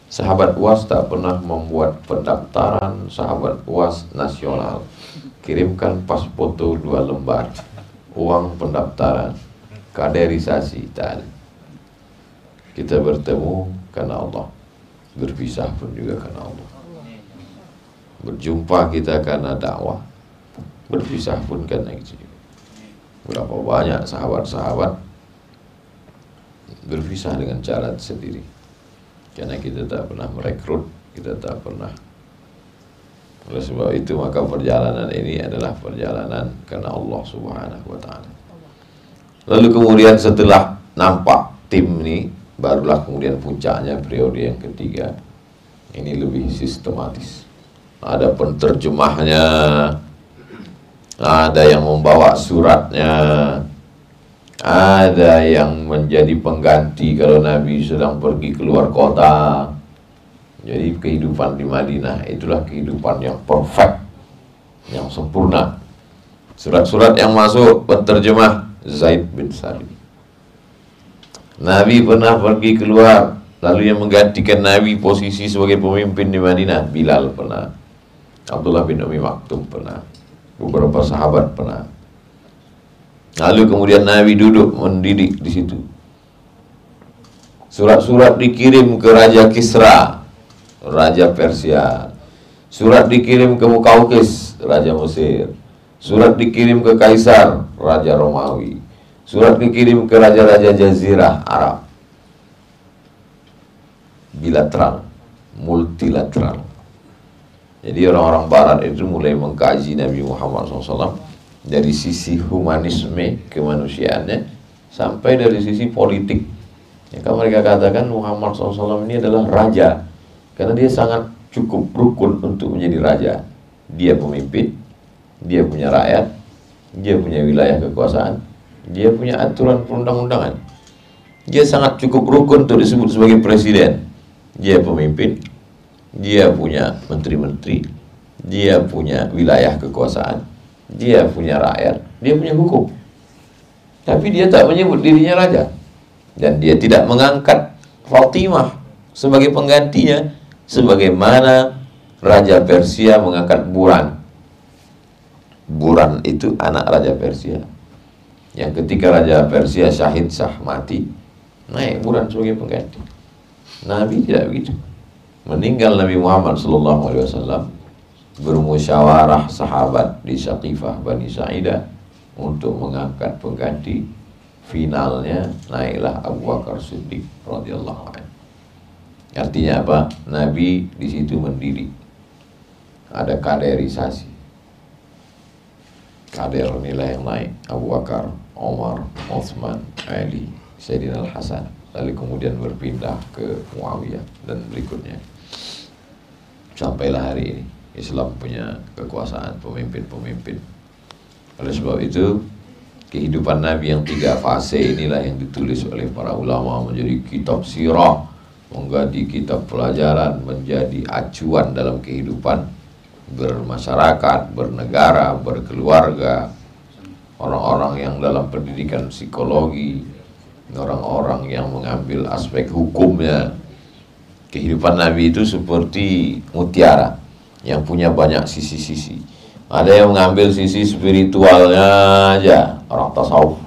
Sahabat UAS tak pernah membuat pendaftaran sahabat UAS nasional. Kirimkan pas foto dua lembar. Uang pendaftaran. Kaderisasi tak. Kita bertemu karena Allah. Berpisah pun juga karena Allah. Berjumpa kita karena dakwah. Berpisah pun karena itu. Berapa banyak sahabat-sahabat berpisah dengan cara sendiri karena kita tak pernah merekrut, kita tak pernah. Oleh sebab itu maka perjalanan ini adalah perjalanan karena Allah Subhanahu wa taala. Lalu kemudian setelah nampak tim ini barulah kemudian puncaknya periode yang ketiga. Ini lebih sistematis. Ada penterjemahnya, ada yang membawa suratnya, ada yang menjadi pengganti kalau Nabi sedang pergi keluar kota. Jadi kehidupan di Madinah itulah kehidupan yang perfect, yang sempurna. Surat-surat yang masuk penterjemah Zaid bin Salim. Nabi pernah pergi keluar, lalu yang menggantikan Nabi posisi sebagai pemimpin di Madinah, Bilal pernah. Abdullah bin Umi Maktum pernah. Beberapa sahabat pernah. Lalu kemudian Nabi duduk mendidik di situ. Surat-surat dikirim ke Raja Kisra, Raja Persia. Surat dikirim ke Mukaukis, Raja Mesir. Surat dikirim ke Kaisar, Raja Romawi. Surat dikirim ke Raja-Raja Jazirah Arab. Bilateral, multilateral. Jadi orang-orang Barat itu mulai mengkaji Nabi Muhammad SAW dari sisi humanisme kemanusiaannya sampai dari sisi politik. Ya, kalau mereka katakan Muhammad SAW ini adalah raja karena dia sangat cukup rukun untuk menjadi raja. Dia pemimpin, dia punya rakyat, dia punya wilayah kekuasaan, dia punya aturan perundang-undangan. Dia sangat cukup rukun untuk disebut sebagai presiden. Dia pemimpin, dia punya menteri-menteri, dia punya wilayah kekuasaan, dia punya rakyat, dia punya hukum. Tapi dia tak menyebut dirinya raja. Dan dia tidak mengangkat Fatimah sebagai penggantinya sebagaimana Raja Persia mengangkat Buran. Buran itu anak Raja Persia. Yang ketika Raja Persia syahid sah mati, naik Buran sebagai pengganti. Nabi tidak begitu. Meninggal Nabi Muhammad sallallahu alaihi wasallam bermusyawarah sahabat di Saqifah Bani Sa'idah untuk mengangkat pengganti finalnya naiklah Abu Bakar Siddiq radhiyallahu anhu. Artinya apa? Nabi di situ mendiri. Ada kaderisasi. Kader nilai yang naik. Abu Bakar, Omar, Uthman, Ali, Sayyidina Al-Hasan. Lalu kemudian berpindah ke Muawiyah dan berikutnya. Sampailah hari ini. Islam punya kekuasaan pemimpin-pemimpin. Oleh sebab itu, kehidupan Nabi yang tiga fase inilah yang ditulis oleh para ulama menjadi kitab sirah, menjadi kitab pelajaran, menjadi acuan dalam kehidupan bermasyarakat, bernegara, berkeluarga, orang-orang yang dalam pendidikan psikologi, orang-orang yang mengambil aspek hukumnya. Kehidupan Nabi itu seperti mutiara yang punya banyak sisi-sisi. Ada yang mengambil sisi spiritualnya aja, orang tasawuf.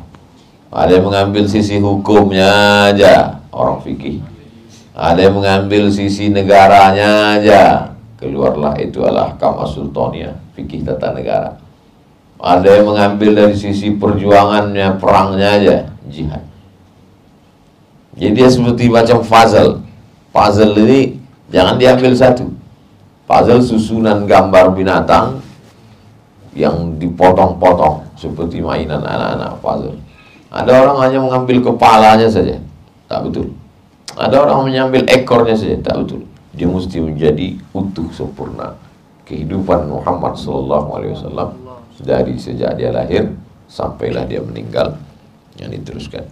Ada yang mengambil sisi hukumnya aja, orang fikih. Ada yang mengambil sisi negaranya aja, keluarlah itu adalah kama sultania, fikih tata negara. Ada yang mengambil dari sisi perjuangannya, perangnya aja, jihad. Jadi dia seperti macam puzzle. Puzzle ini jangan diambil satu. Puzzle susunan gambar binatang yang dipotong-potong seperti mainan anak-anak puzzle. Ada orang hanya mengambil kepalanya saja. Tak betul. Ada orang mengambil ekornya saja. Tak betul. Dia mesti menjadi utuh sempurna. Kehidupan Muhammad SAW dari sejak dia lahir sampailah dia meninggal yang diteruskan.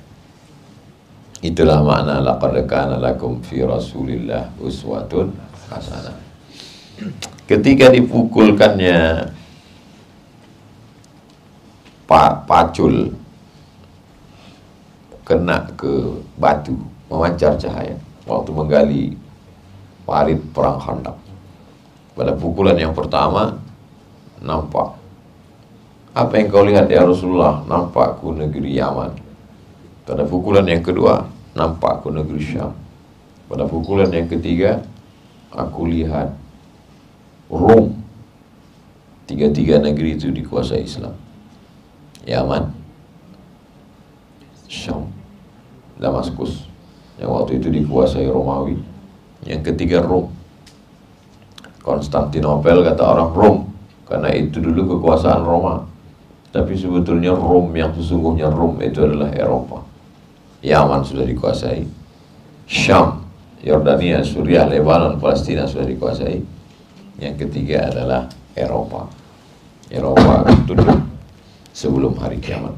Itulah makna laqad kana lakum fi Rasulillah uswatun hasanah. Ketika dipukulkannya Pak pacul kena ke batu memancar cahaya waktu menggali parit perang Khandaq. Pada pukulan yang pertama nampak apa yang kau lihat ya Rasulullah nampak ku negeri Yaman. Pada pukulan yang kedua nampak ke negeri Syam. Pada pukulan yang ketiga, aku lihat Rom. Tiga-tiga negeri itu dikuasai Islam. Yaman, Syam, Damaskus. Yang waktu itu dikuasai Romawi. Yang ketiga Rom. Konstantinopel kata orang Rom. Karena itu dulu kekuasaan Roma. Tapi sebetulnya Rom yang sesungguhnya Rom itu adalah Eropa. Yaman sudah dikuasai, Syam, Yordania, Suriah, Lebanon, Palestina sudah dikuasai. Yang ketiga adalah Eropa. Eropa tunduk sebelum hari kiamat.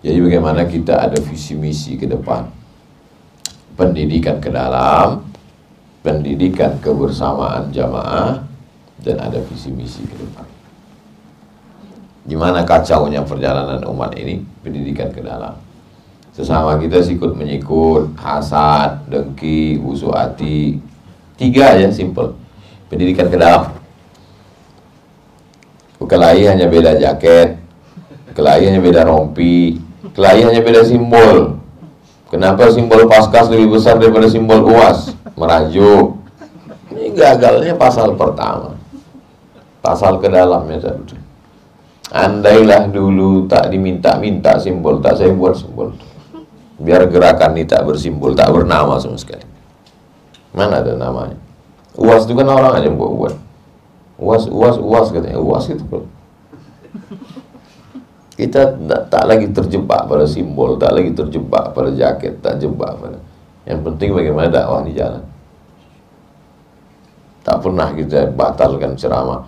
Jadi bagaimana kita ada visi misi ke depan. Pendidikan ke dalam, pendidikan kebersamaan jamaah, dan ada visi misi ke depan. Gimana kacaunya perjalanan umat ini, pendidikan ke dalam sesama kita sikut menyikut hasad dengki busuk hati. Tiga aja simple. Pendidikan ke dalam. Kelahi hanya beda jaket kelahi hanya beda rompi kelahi hanya beda simbol. Kenapa simbol paskas lebih besar daripada simbol uas? Merajuk. Ini gagalnya pasal pertama. Pasal ke dalamnya satu andailah dulu tak diminta-minta simbol tak saya buat simbol biar gerakan ini tak bersimbol, tak bernama sama sekali. Mana ada namanya? Uas itu kan orang aja yang buat-buat. Uas, uas, uas katanya. Uas itu bro. Kita tak, tak lagi terjebak pada simbol, tak lagi terjebak pada jaket, tak jebak pada. Yang penting bagaimana dakwah di jalan. Tak pernah kita batalkan ceramah.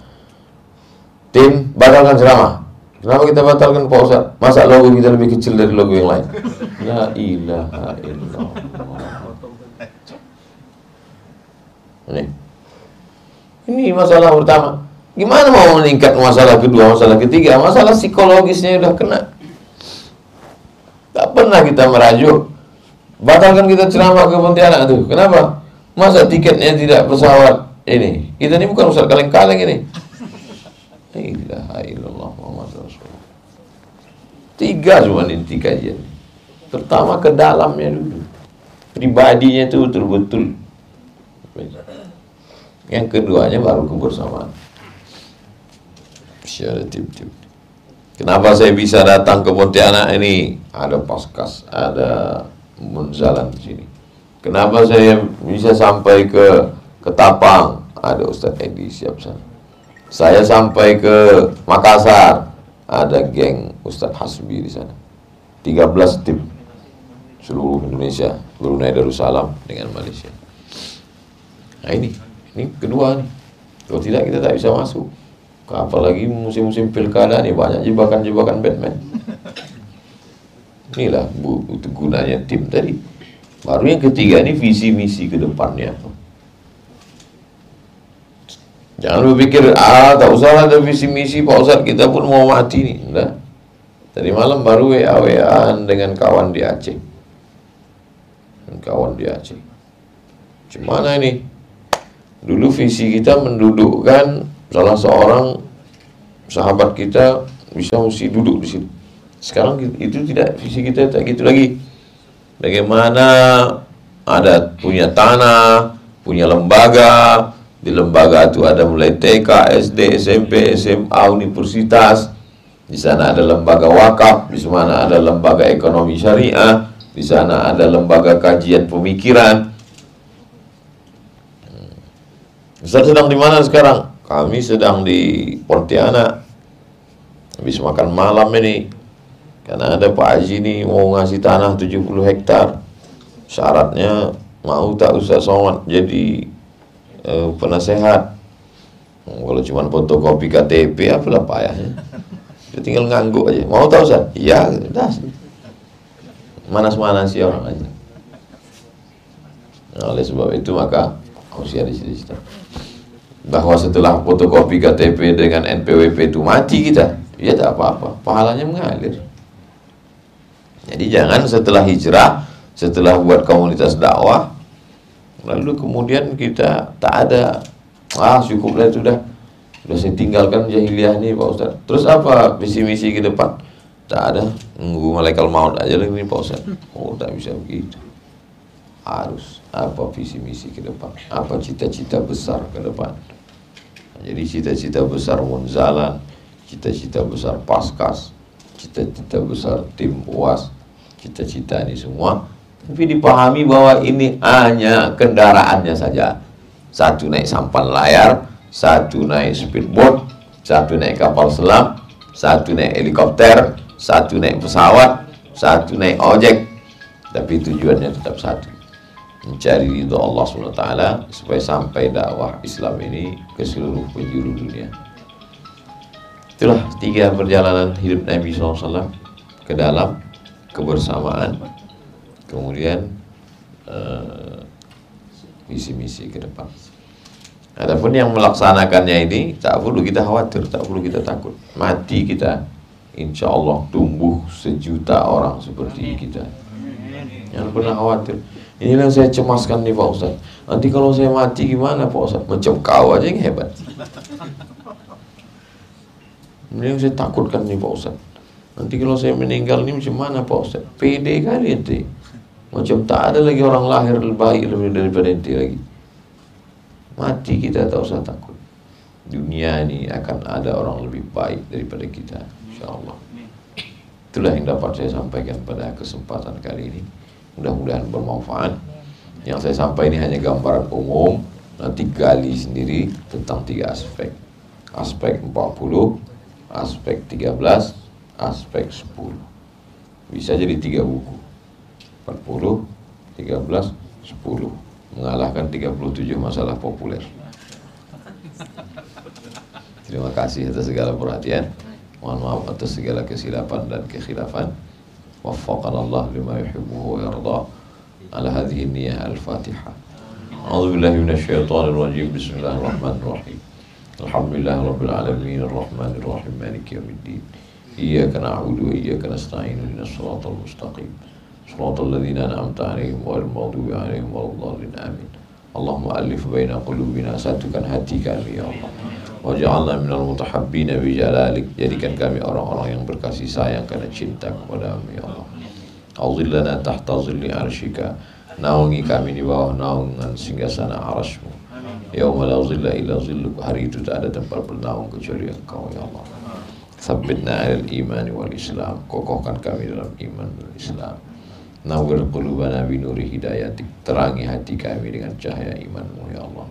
Tim, batalkan ceramah. Kenapa kita batalkan Ustaz? Masa logo kita lebih kecil dari logo yang lain? La ilaha illallah. Ini. Ini masalah pertama. Gimana mau meningkat masalah kedua, masalah ketiga? Masalah psikologisnya udah kena. Tak pernah kita merajuk. Batalkan kita ceramah ke Pontianak tuh. Kenapa? Masa tiketnya tidak pesawat ini? Kita ini bukan usah kaleng-kaleng ini. La ilaha illallah Muhammad. Tiga cuma inti kajian. Pertama ke dalamnya dulu. Pribadinya itu betul-betul. Yang keduanya baru kebersamaan. Secara tip-tip. Kenapa saya bisa datang ke Pontianak ini? Ada paskas, ada munzalan di sini. Kenapa saya bisa sampai ke Ketapang? Ada Ustadz Edi siap sana. Saya sampai ke Makassar, ada geng Ustadz Hasbi di sana. 13 tim seluruh Indonesia, Brunei Darussalam dengan Malaysia. Nah ini, ini kedua nih. Kalau tidak kita tak bisa masuk. Apalagi musim-musim pilkada nih banyak jebakan-jebakan Batman. Inilah bu, gunanya tim tadi. Baru yang ketiga ini visi misi ke depannya. Jangan berpikir, ah tak usah ada visi misi Pak Ustaz kita pun mau mati nih. Enggak. Tadi malam baru WA-WAan dengan kawan di Aceh. Kawan di Aceh. Gimana ini? Dulu visi kita mendudukkan salah seorang sahabat kita bisa mesti duduk di situ. Sekarang itu tidak visi kita tak gitu lagi. Bagaimana ada punya tanah, punya lembaga, di lembaga itu ada mulai TK, SD, SMP, SMA, universitas, di sana ada lembaga wakaf, di sana ada lembaga ekonomi syariah, di sana ada lembaga kajian pemikiran. Hmm. Ustaz sedang di mana sekarang? Kami sedang di Pontianak. Habis makan malam ini. Karena ada Pak Haji ini mau ngasih tanah 70 hektar. Syaratnya mau tak Ustaz Somad jadi uh, penasehat. Kalau cuma fotokopi KTP apalah payahnya. Dia tinggal ngangguk aja. Mau tahu Ustaz? Iya, dah. Manas-manas ya orang aja. Nah, oleh sebab itu maka harus ada cita-cita. Bahwa setelah fotokopi KTP dengan NPWP itu mati kita, ya tak apa-apa, pahalanya mengalir. Jadi jangan setelah hijrah, setelah buat komunitas dakwah, lalu kemudian kita tak ada, ah cukuplah itu dah Sudah saya tinggalkan jahiliyah ini Pak Ustaz. Terus apa visi misi ke depan? Tak ada. Nunggu malaikat maut aja lagi nih Pak Ustaz. Oh, tak bisa begitu. Harus apa visi misi ke depan? Apa cita-cita besar ke depan? Jadi cita-cita besar Munzalan, cita-cita besar Paskas, cita-cita besar tim UAS, cita-cita ini semua tapi dipahami bahwa ini hanya kendaraannya saja. Satu naik sampan layar, satu naik speedboat, satu naik kapal selam, satu naik helikopter, satu naik pesawat, satu naik ojek. Tapi tujuannya tetap satu. Mencari ridho Allah SWT supaya sampai dakwah Islam ini ke seluruh penjuru dunia. Itulah tiga perjalanan hidup Nabi SAW ke dalam kebersamaan, kemudian uh, misi-misi ke depan. Adapun yang melaksanakannya ini tak perlu kita khawatir, tak perlu kita takut. Mati kita, insya Allah tumbuh sejuta orang seperti kita. Yang pernah khawatir. Ini yang saya cemaskan nih Pak Ustaz. Nanti kalau saya mati gimana Pak Ustaz? Macam kau aja yang hebat. Ini yang saya takutkan nih Pak Ustaz. Nanti kalau saya meninggal ini macam mana Pak Ustaz? Pede kali ente. Macam tak ada lagi orang lahir lebih baik lebih daripada ente lagi. Mati kita tak usah takut. Dunia ini akan ada orang lebih baik daripada kita. InsyaAllah. Itulah yang dapat saya sampaikan pada kesempatan kali ini. Mudah-mudahan bermanfaat. Yang saya sampaikan ini hanya gambaran umum. Nanti gali sendiri tentang tiga aspek. Aspek 40, aspek 13, aspek 10. Bisa jadi tiga buku. 40, 13, 10 mengalahkan 37 masalah populer. Terima kasih atas segala perhatian. Mohon maaf atas segala kesilapan dan kekhilafan. Waffaqan Allah lima yuhibbu wa yarda. Ala hadhihi niyyah al-Fatihah. Alhamdulillah rabbil alamin arrahmanir rahim maliki yaumiddin. Iyyaka na'budu wa iyyaka nasta'in ihdinas siratal mustaqim. صراط الذين أنعمت عليهم غير المغضوب عليهم ولا الضالين آمين اللهم ألف بين قلوبنا satukan hati kami ya Allah Waj'alna minal mutahabbina bi jalalik Jadikan kami orang-orang yang berkasih sayang Karena cinta kepada kami ya Allah Auzillana tahta zilli arshika Naungi kami di bawah naungan singgasana arashmu Yauma la zilla illa zilluk Hari itu tak ada tempat bernaung kecuali engkau ya Allah Sabbitna alal iman wal islam Kokohkan kami dalam iman dan islam Nawir qulubana binuri hidayatik. Terangi hati kami dengan cahaya imanmu ya Allah.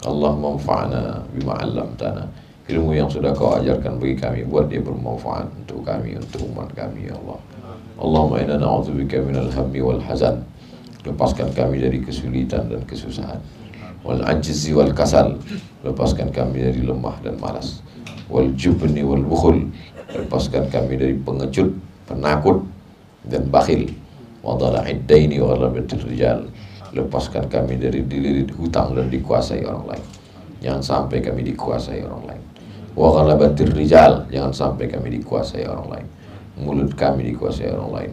Allah manfa'ana bima tanah Ilmu yang sudah kau ajarkan bagi kami Buat dia bermanfaat untuk kami Untuk umat kami ya Allah. Allahumma inna na'udzubika minal hammi wal hazan. Lepaskan kami dari kesulitan dan kesusahan. Wal ajzi wal kasal. Lepaskan kami dari lemah dan malas. Wal jubni wal bukhul. Lepaskan kami dari pengecut, penakut dan bakhil rijal. Lepaskan kami dari dililit hutang dan dikuasai orang lain. Jangan sampai kami dikuasai orang lain. Wa ghalabatir rijal jangan sampai kami dikuasai orang lain. Mulut kami dikuasai orang lain.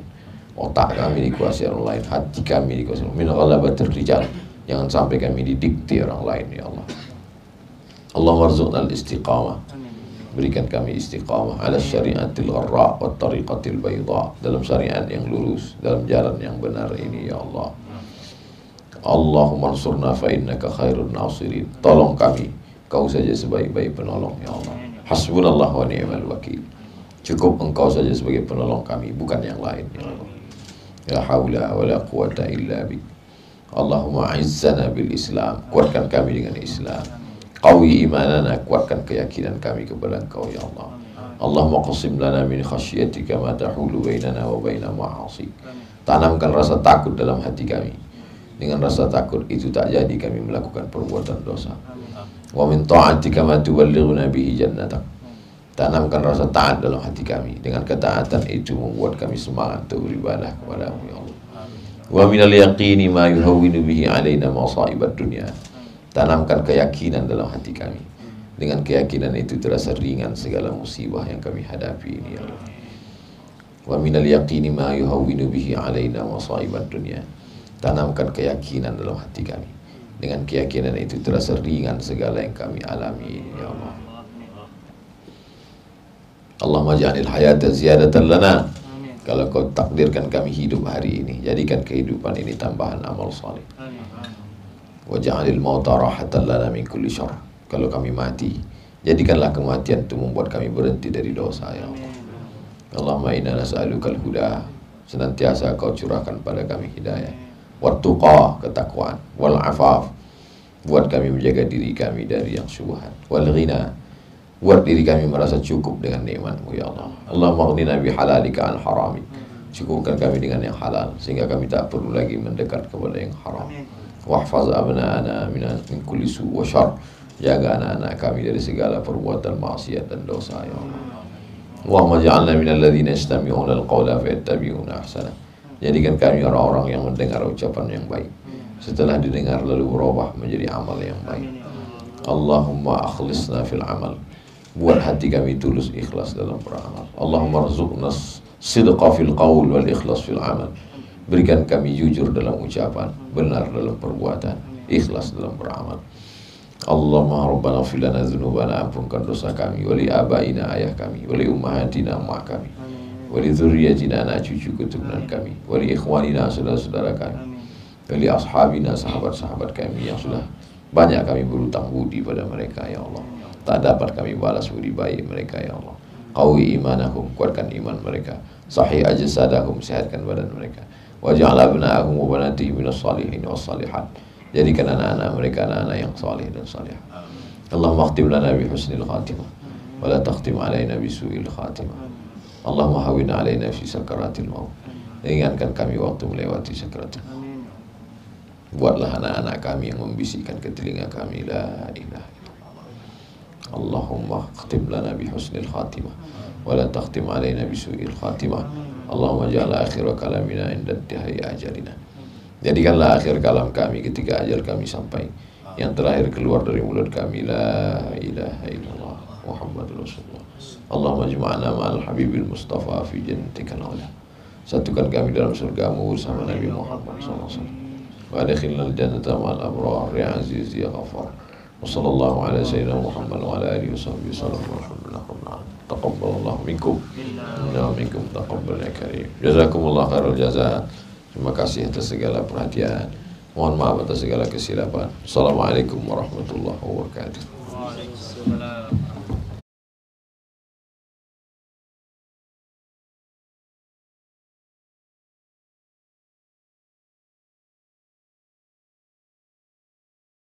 Otak kami dikuasai orang lain. Hati kami dikuasai orang lain. Rijal jangan sampai kami didikti orang lain ya Allah. Allah warzuqna al-istiqamah berikan kami istiqamah ala syariatil gharra wa tariqatil bayda dalam syariat yang lurus dalam jalan yang benar ini ya Allah. Allahumma ansurna fa innaka khairun nasirin. Tolong kami kau saja sebaik-baik penolong ya Allah. Hasbunallah wa ni'mal wakil. Cukup engkau saja sebagai penolong kami bukan yang lain ya Allah. La haula wa la quwata illa bik. Allahumma izzana bil Islam. Kuatkan kami dengan Islam qawi imanana kuatkan keyakinan kami kepada engkau ya Allah Allahumma qasim lana min khasyiatika ma tahulu bainana wa baina ma'asik tanamkan rasa takut dalam hati kami dengan rasa takut itu tak jadi kami melakukan perbuatan dosa. Wa min ta'atika ma tuballighuna bihi jannatak. Tanamkan rasa taat dalam hati kami. Dengan ketaatan itu membuat kami semangat untuk beribadah kepadamu ya Allah. Wa minal yaqini ma yuhawwinu bihi alaina masaibat dunya. Tanamkan keyakinan dalam hati kami. Dengan keyakinan itu terasa ringan segala musibah yang kami hadapi ini ya Allah. Wa minal yaqini ma yuhawwinu bihi alaina masaibat dunya. Tanamkan keyakinan dalam hati kami. Dengan keyakinan itu terasa ringan segala yang kami alami ya Allah. Allah maj'alil hayata ziyadatan lana. Kalau kau takdirkan kami hidup hari ini jadikan kehidupan ini tambahan amal saleh waj'alil mauta rahatan lana min kulli syarr. Kalau kami mati jadikanlah kematian itu membuat kami berhenti dari dosa ya Allah. Allahumma inna nas'alukal huda. Senantiasa kau curahkan pada kami hidayah. Wattuqa ketakwaan. Wal afaf. Buat kami menjaga diri kami dari yang syubhat. Wal ghina. Buat diri kami merasa cukup dengan nikmatmu ya Allah. Allah maghnina bi halalika an harami cukupkan kami dengan yang halal sehingga kami tak perlu lagi mendekat kepada yang haram wahfaz abna'ana min min kulli su wa syarr jaga anak-anak kami dari segala perbuatan maksiat dan dosa ya Allah Allahumma ja'alna minal ladzina yastami'una al-qawla fayattabi'una ahsana Jadikan kami orang-orang yang mendengar ucapan yang baik. Setelah didengar lalu berubah menjadi amal yang baik. Allahumma akhlisna fil amal. Buat hati kami tulus ikhlas dalam beramal. Allahumma rizukna sidqa fil qawl wal ikhlas fil amal. Berikan kami jujur dalam ucapan, benar dalam perbuatan, ikhlas dalam beramal. Allahumma rabbana filana dzunubana ampunkan dosa kami wali abaina ayah kami wali ummahatina mak kami wali zuriyatina anak cucu keturunan kami wali ikhwanina saudara-saudara kami wali ashabina sahabat-sahabat kami yang sudah banyak kami berutang budi pada mereka ya Allah. Tak dapat kami balas budi baik mereka ya Allah. Qawi imanahum kuatkan iman mereka. Sahih ajsadahum sehatkan badan mereka waj'al abna'ahum wa banatihim minas salihin was salihat jadikan anak-anak mereka anak-anak yang salih dan salihah Allahumma khtim lana bi husnil khatimah wa la takhtim alaina bi su'il khatimah Allahumma hawin alaina fi sakaratil maut. Ingatkan kami waktu melewati sakaratil maut. Buatlah anak-anak kami yang membisikkan ke telinga kami la ilaha illallah. Allahumma khatim lana bi husnil khatimah wa la takhtim Allahumma ja'al akhir kalamina inda intihai ajalina. Jadikanlah akhir kalam kami ketika ajal kami sampai. Yang terakhir keluar dari mulut kami la ilaha illallah Muhammad Rasulullah. Allahumma jma'na ma'al habibil mustafa fi jannatikal a'la. Satukan kami dalam surgamu bersama Nabi Muhammad SAW. Wa adkhilna al-jannata ma'al abrar ya aziz ya ghafar. Wa sallallahu ala sayyidina Muhammad wa ala alihi wa sahbihi sallam. Alhamdulillah. Taqabbalallahu minkum. Inna minkum taqabbal ya karim. Jazakumullah khairul jazaa. Terima kasih atas segala perhatian. Mohon maaf atas segala kesilapan. Assalamualaikum warahmatullahi wabarakatuh. Waalaikumsalam.